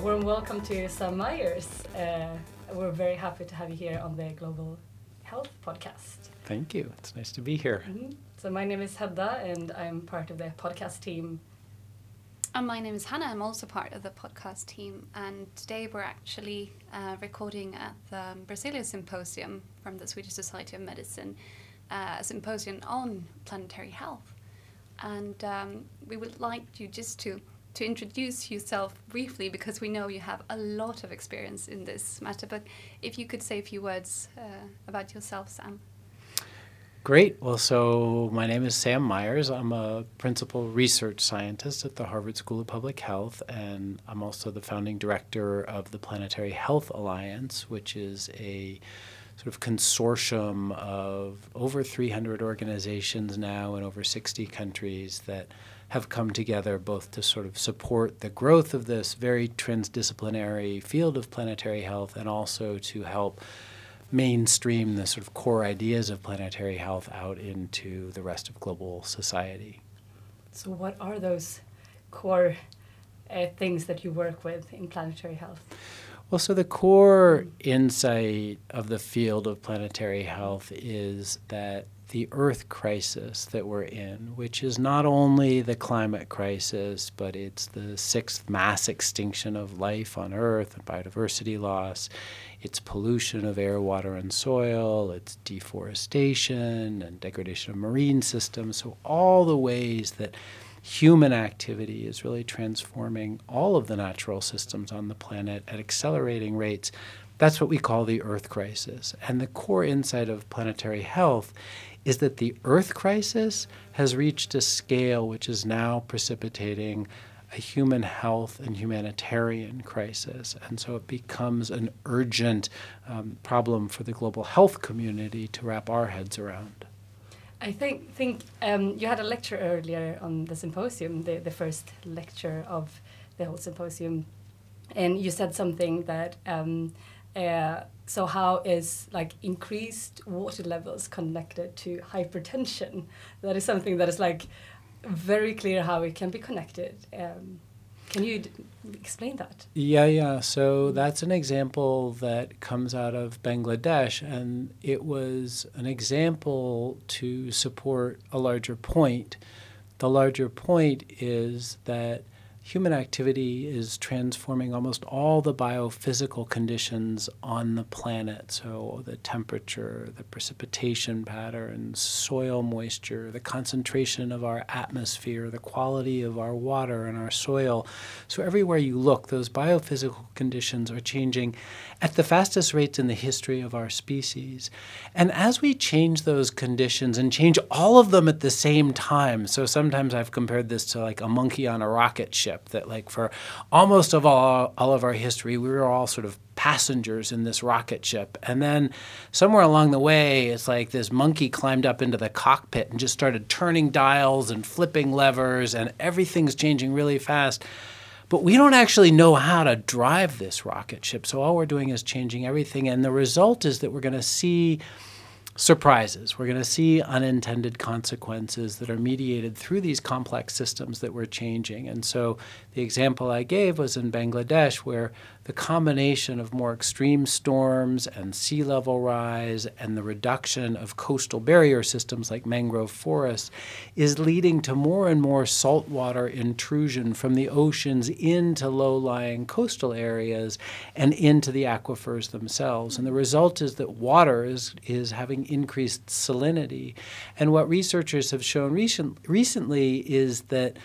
A warm welcome to Sam Myers. Uh, we're very happy to have you here on the Global Health Podcast. Thank you. It's nice to be here. Mm -hmm. So, my name is Hedda, and I'm part of the podcast team. And my name is Hannah. I'm also part of the podcast team. And today we're actually uh, recording at the Berzelius Symposium from the Swedish Society of Medicine, uh, a symposium on planetary health. And um, we would like you just to to introduce yourself briefly because we know you have a lot of experience in this matter. But if you could say a few words uh, about yourself, Sam. Great. Well, so my name is Sam Myers. I'm a principal research scientist at the Harvard School of Public Health, and I'm also the founding director of the Planetary Health Alliance, which is a sort of consortium of over 300 organizations now in over 60 countries that have come together both to sort of support the growth of this very transdisciplinary field of planetary health and also to help mainstream the sort of core ideas of planetary health out into the rest of global society. So, what are those core uh, things that you work with in planetary health? Well, so the core insight of the field of planetary health is that the Earth crisis that we're in, which is not only the climate crisis, but it's the sixth mass extinction of life on Earth and biodiversity loss. It's pollution of air, water, and soil. It's deforestation and degradation of marine systems. So, all the ways that human activity is really transforming all of the natural systems on the planet at accelerating rates. That's what we call the Earth crisis. And the core insight of planetary health is that the Earth crisis has reached a scale which is now precipitating a human health and humanitarian crisis. And so it becomes an urgent um, problem for the global health community to wrap our heads around. I think think um, you had a lecture earlier on the symposium, the, the first lecture of the whole symposium, and you said something that um, uh, so how is like increased water levels connected to hypertension? That is something that is like very clear how it can be connected. Um, can you explain that? Yeah, yeah. So that's an example that comes out of Bangladesh, and it was an example to support a larger point. The larger point is that human activity is transforming almost all the biophysical conditions on the planet. So, the temperature, the precipitation patterns, soil moisture, the concentration of our atmosphere, the quality of our water and our soil. So, everywhere you look, those biophysical conditions are changing at the fastest rates in the history of our species. And as we change those conditions and change all of them at the same time, so sometimes I've compared this to like a monkey on a rocket ship that like for almost of all, all of our history we were all sort of passengers in this rocket ship. And then somewhere along the way it's like this monkey climbed up into the cockpit and just started turning dials and flipping levers and everything's changing really fast. But we don't actually know how to drive this rocket ship so all we're doing is changing everything. And the result is that we're going to see surprises. We're going to see unintended consequences that are mediated through these complex systems that we're changing. And so the example I gave was in Bangladesh, where the combination of more extreme storms and sea level rise and the reduction of coastal barrier systems like mangrove forests is leading to more and more saltwater intrusion from the oceans into low lying coastal areas and into the aquifers themselves. And the result is that water is, is having increased salinity. And what researchers have shown recent, recently is that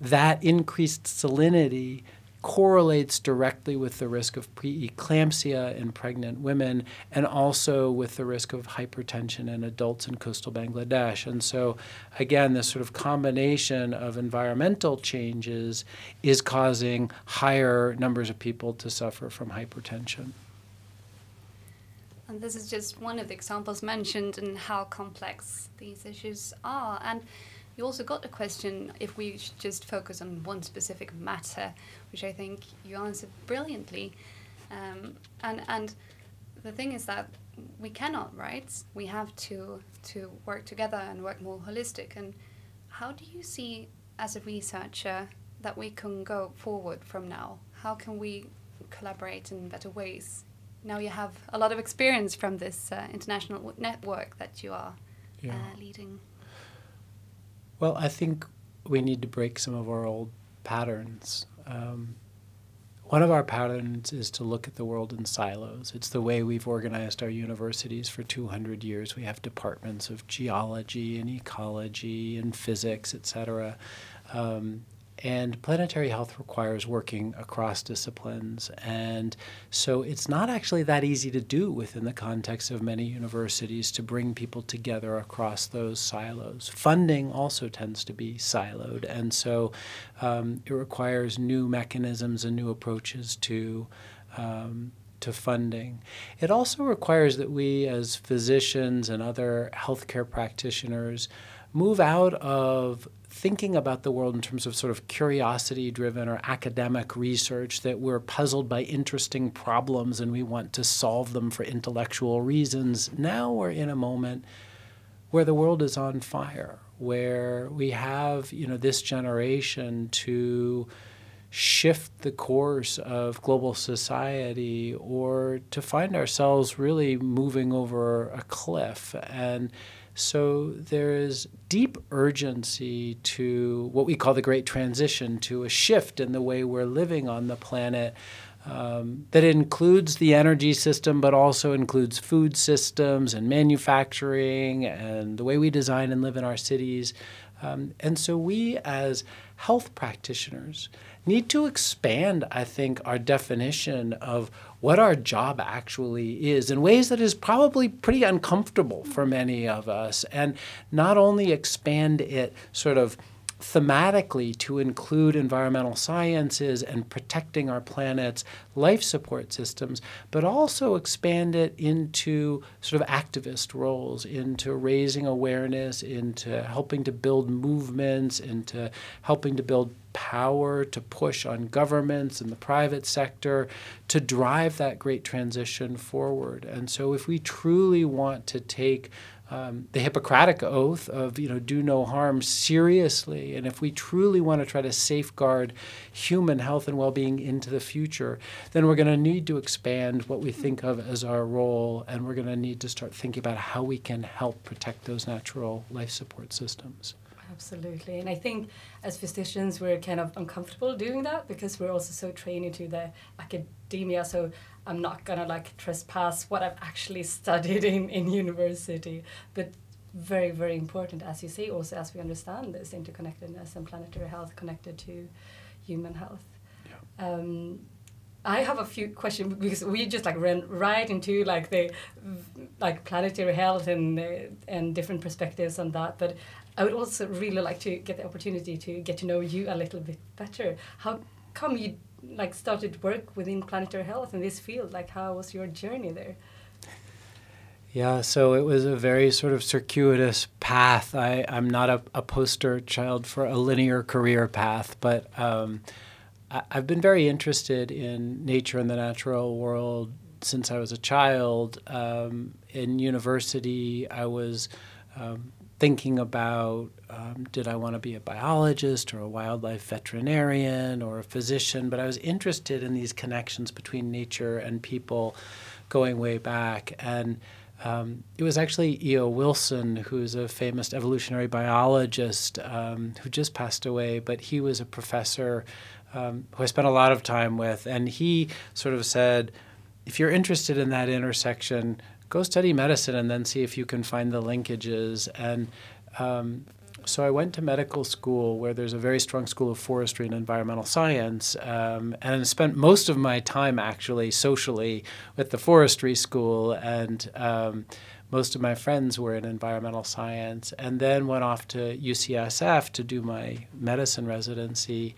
that increased salinity correlates directly with the risk of preeclampsia in pregnant women and also with the risk of hypertension in adults in coastal Bangladesh. And so, again, this sort of combination of environmental changes is causing higher numbers of people to suffer from hypertension. And this is just one of the examples mentioned in how complex these issues are. And you also got the question if we should just focus on one specific matter, which I think you answered brilliantly. Um, and and the thing is that we cannot, right? We have to to work together and work more holistic. And how do you see, as a researcher, that we can go forward from now? how can we collaborate in better ways? Now you have a lot of experience from this uh, international network that you are yeah. uh, leading. Well, I think we need to break some of our old patterns. Um, one of our patterns is to look at the world in silos. It's the way we've organized our universities for 200 years. We have departments of geology and ecology and physics, et cetera. Um, and planetary health requires working across disciplines. And so it's not actually that easy to do within the context of many universities to bring people together across those silos. Funding also tends to be siloed. And so um, it requires new mechanisms and new approaches to. Um, to funding. It also requires that we, as physicians and other healthcare practitioners, move out of thinking about the world in terms of sort of curiosity driven or academic research, that we're puzzled by interesting problems and we want to solve them for intellectual reasons. Now we're in a moment where the world is on fire, where we have, you know, this generation to shift the course of global society or to find ourselves really moving over a cliff and so there is deep urgency to what we call the great transition, to a shift in the way we're living on the planet. Um, that includes the energy system, but also includes food systems and manufacturing and the way we design and live in our cities. Um, and so, we as health practitioners need to expand, I think, our definition of what our job actually is in ways that is probably pretty uncomfortable for many of us, and not only expand it sort of thematically to include environmental sciences and protecting our planet's life support systems, but also expand it into sort of activist roles, into raising awareness, into helping to build movements, into helping to build power to push on governments and the private sector to drive that great transition forward. And so, if we truly want to take um, the Hippocratic oath of you know do no harm seriously, and if we truly want to try to safeguard human health and well-being into the future, then we're going to need to expand what we think of as our role, and we're going to need to start thinking about how we can help protect those natural life support systems. Absolutely, and I think as physicians we're kind of uncomfortable doing that because we're also so trained into the academia. So I'm not gonna like trespass what I've actually studied in, in university. But very, very important, as you say, also as we understand this interconnectedness and planetary health connected to human health. Yeah. Um, I have a few questions because we just like ran right into like the like planetary health and uh, and different perspectives on that. But I would also really like to get the opportunity to get to know you a little bit better. How come you like started work within planetary health in this field? Like, how was your journey there? Yeah, so it was a very sort of circuitous path. I, I'm not a, a poster child for a linear career path, but um, I, I've been very interested in nature and the natural world since I was a child. Um, in university, I was um, thinking about um, did I want to be a biologist or a wildlife veterinarian or a physician, but I was interested in these connections between nature and people going way back. And um, it was actually E.O. Wilson, who's a famous evolutionary biologist um, who just passed away, but he was a professor um, who I spent a lot of time with. And he sort of said, if you're interested in that intersection, go study medicine and then see if you can find the linkages. And um, so I went to medical school where there's a very strong school of forestry and environmental science, um, and spent most of my time actually socially with the forestry school, and um, most of my friends were in environmental science, and then went off to UCSF to do my medicine residency.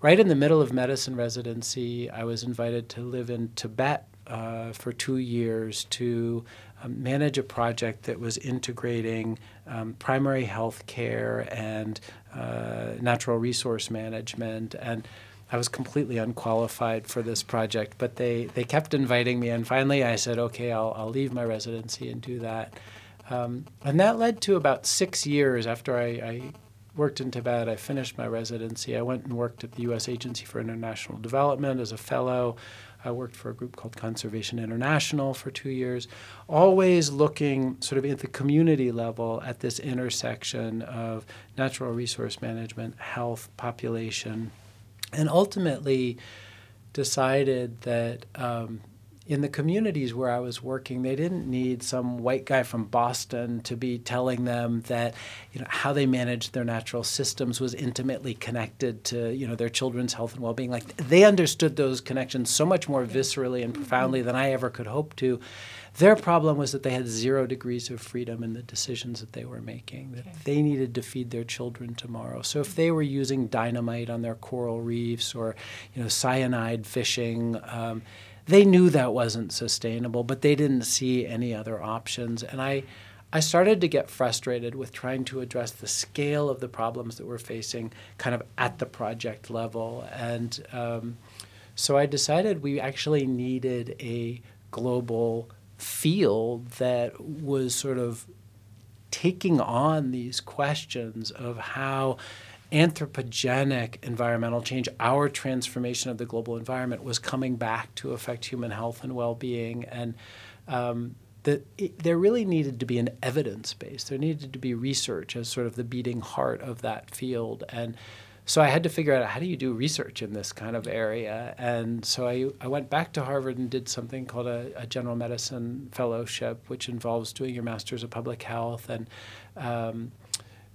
Right in the middle of medicine residency, I was invited to live in Tibet uh, for two years to um, manage a project that was integrating um, primary health care and uh, natural resource management. And I was completely unqualified for this project, but they, they kept inviting me. And finally, I said, okay, I'll, I'll leave my residency and do that. Um, and that led to about six years after I, I worked in Tibet. I finished my residency. I went and worked at the U.S. Agency for International Development as a fellow. I worked for a group called Conservation International for two years, always looking sort of at the community level at this intersection of natural resource management, health, population, and ultimately decided that um, in the communities where I was working, they didn't need some white guy from Boston to be telling them that you know how they managed their natural systems was intimately connected to you know their children's health and well-being. Like they understood those connections so much more viscerally and profoundly than I ever could hope to. Their problem was that they had zero degrees of freedom in the decisions that they were making, that okay. they needed to feed their children tomorrow. So if they were using dynamite on their coral reefs or, you know, cyanide fishing, um, they knew that wasn't sustainable, but they didn't see any other options. And I, I started to get frustrated with trying to address the scale of the problems that we're facing kind of at the project level. And um, so I decided we actually needed a global field that was sort of taking on these questions of how anthropogenic environmental change, our transformation of the global environment, was coming back to affect human health and well being. And um, that there really needed to be an evidence base. There needed to be research as sort of the beating heart of that field. And so I had to figure out how do you do research in this kind of area. And so I, I went back to Harvard and did something called a, a general medicine fellowship, which involves doing your master's of public health and um,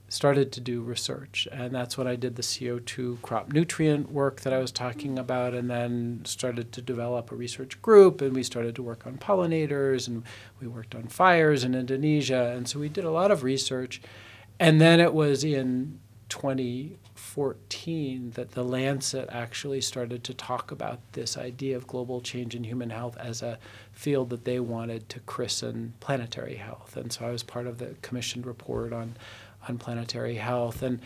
started to do research. And that's when I did the CO2 crop nutrient work that I was talking about, and then started to develop a research group. And we started to work on pollinators, and we worked on fires in Indonesia. And so we did a lot of research. And then it was in 2014 that the Lancet actually started to talk about this idea of global change in human health as a field that they wanted to christen planetary health. And so I was part of the commissioned report on on planetary health. And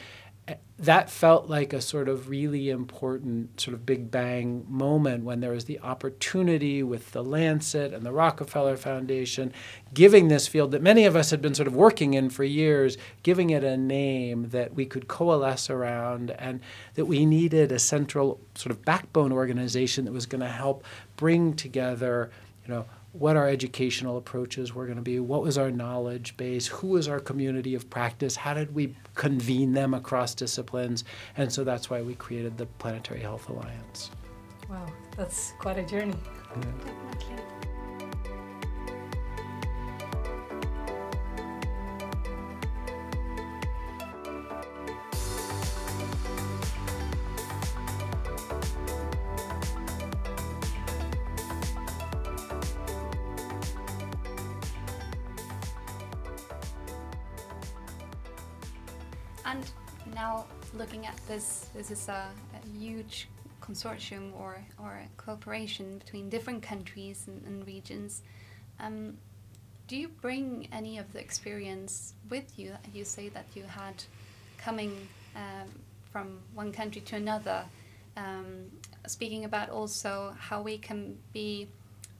eh, that felt like a sort of really important sort of big bang moment when there was the opportunity with the Lancet and the Rockefeller Foundation giving this field that many of us had been sort of working in for years, giving it a name that we could coalesce around and that we needed a central sort of backbone organization that was going to help bring together, you know, what our educational approaches were going to be, what was our knowledge base, who was our community of practice, how did we convene them across disciplines, and so that's why we created the Planetary Health Alliance. Wow, that's quite a journey. Yeah. And now looking at this, this is a, a huge consortium or, or cooperation between different countries and, and regions. Um, do you bring any of the experience with you? You say that you had coming um, from one country to another, um, speaking about also how we can be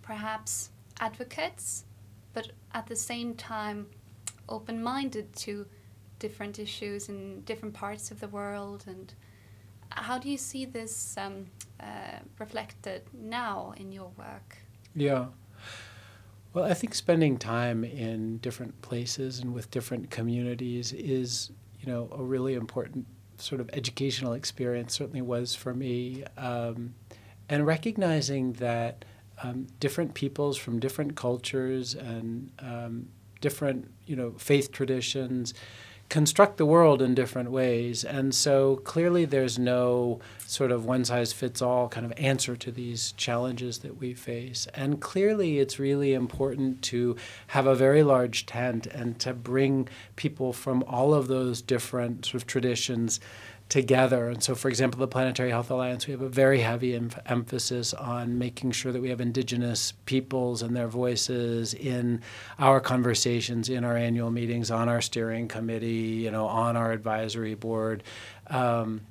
perhaps advocates, but at the same time open minded to different issues in different parts of the world and how do you see this um, uh, reflected now in your work? Yeah. Well i think spending time in different places and with different communities is you know a really important sort of educational experience certainly was for me um, and recognizing that um, different peoples from different cultures and um, different you know faith traditions construct the world in different ways. And so clearly there's no sort of one size fits all kind of answer to these challenges that we face. And clearly it's really important to have a very large tent and to bring people from all of those different sort of traditions together. And so, for example, the Planetary Health Alliance, we have a very heavy em- emphasis on making sure that we have Indigenous peoples and their voices in our conversations, in our annual meetings, on our steering committee, you know, on our advisory board. Um,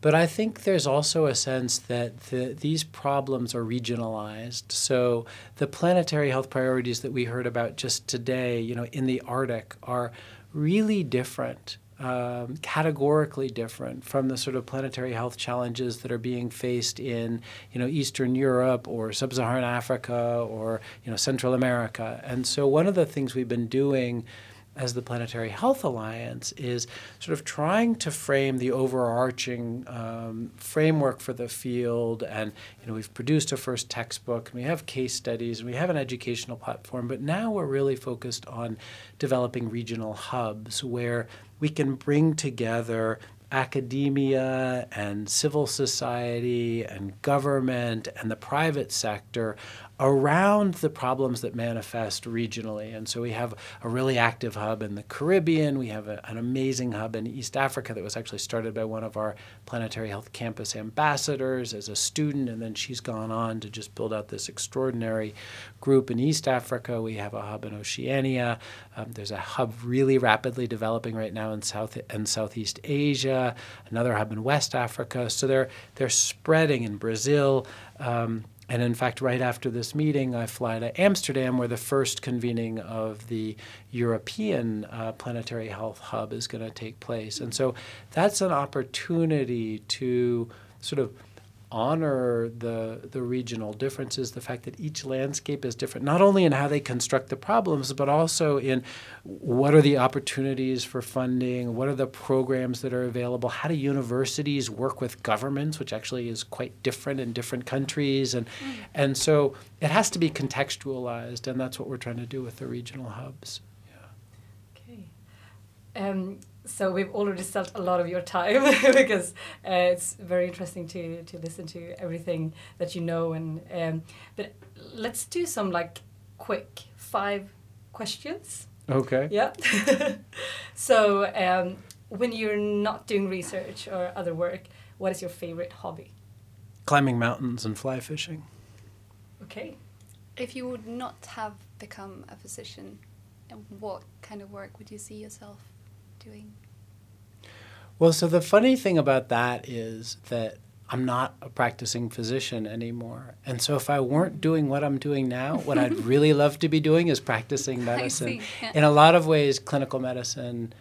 but I think there's also a sense that the, these problems are regionalized. So the planetary health priorities that we heard about just today, you know, in the Arctic, are really different um, categorically different from the sort of planetary health challenges that are being faced in you know Eastern Europe or Sub-Saharan Africa or you know Central America. And so one of the things we've been doing as the Planetary Health Alliance is sort of trying to frame the overarching um, framework for the field. And you know, we've produced a first textbook, and we have case studies, and we have an educational platform. But now we're really focused on developing regional hubs where we can bring together academia and civil society and government and the private sector around the problems that manifest regionally. And so we have a really active hub in the Caribbean. We have a, an amazing hub in East Africa that was actually started by one of our Planetary Health Campus ambassadors as a student. And then she's gone on to just build out this extraordinary group in East Africa. We have a hub in Oceania. Um, there's a hub really rapidly developing right now in South and Southeast Asia, another hub in West Africa. So they're, they're spreading in Brazil. Um, and in fact, right after this meeting, I fly to Amsterdam, where the first convening of the European uh, Planetary Health Hub is going to take place. And so that's an opportunity to sort of honor the the regional differences, the fact that each landscape is different, not only in how they construct the problems, but also in what are the opportunities for funding, what are the programs that are available, how do universities work with governments, which actually is quite different in different countries, and mm. and so it has to be contextualized, and that's what we're trying to do with the regional hubs. Yeah. Okay. Um, so we've already spent a lot of your time because uh, it's very interesting to to listen to everything that you know and um, but let's do some like quick five questions. Okay. Yeah. So um, when you're not doing research or other work what is your favorite hobby? Climbing mountains and fly fishing. Okay. If you would not have become a physician what kind of work would you see yourself doing? Well, so the funny thing about that is that I'm not a practicing physician anymore. And so if I weren't doing what I'm doing now, what I'd really love to be doing is practicing medicine. Yeah. In a lot of ways, clinical medicine,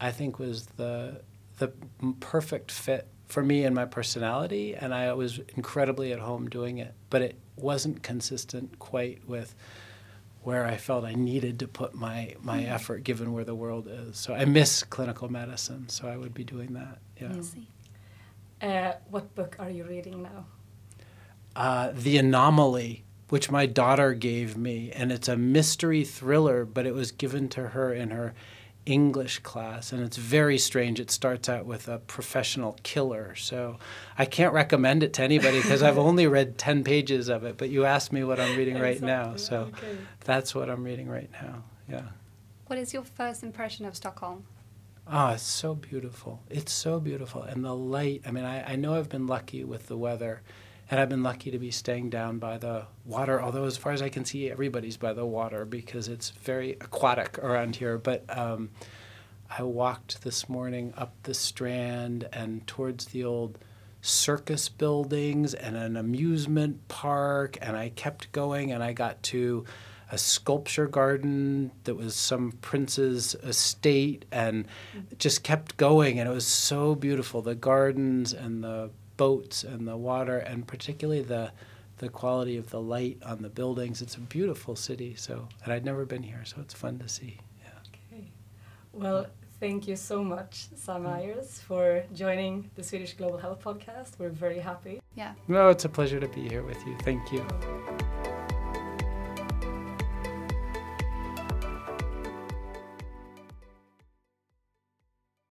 I think, was the the perfect fit for me and my personality, and I was incredibly at home doing it. But it wasn't consistent quite with where I felt I needed to put my my mm-hmm. effort given where the world is. So I miss clinical medicine, so I would be doing that. Yeah. Uh, what book are you reading now? Uh, the Anomaly, which my daughter gave me, and it's a mystery thriller, but it was given to her in her English class, and it's very strange. It starts out with a professional killer. So I can't recommend it to anybody because I've only read 10 pages of it, but you asked me what I'm reading right now. So okay. that's what I'm reading right now. Yeah. What is your first impression of Stockholm? Oh, it's so beautiful. It's so beautiful. And the light, I mean, I, I know I've been lucky with the weather and I've been lucky to be staying down by the water, although as far as I can see, everybody's by the water because it's very aquatic around here. But um, I walked this morning up the strand and towards the old circus buildings and an amusement park, and I kept going and I got to a sculpture garden that was some prince's estate and just kept going and it was so beautiful the gardens and the boats and the water, and particularly the the quality of the light on the buildings. It's a beautiful city. So, and I'd never been here, so it's fun to see. Yeah. Okay. Well, thank you so much, Sam mm. Myers, for joining the Swedish Global Health Podcast. We're very happy. Yeah. No, it's a pleasure to be here with you. Thank you.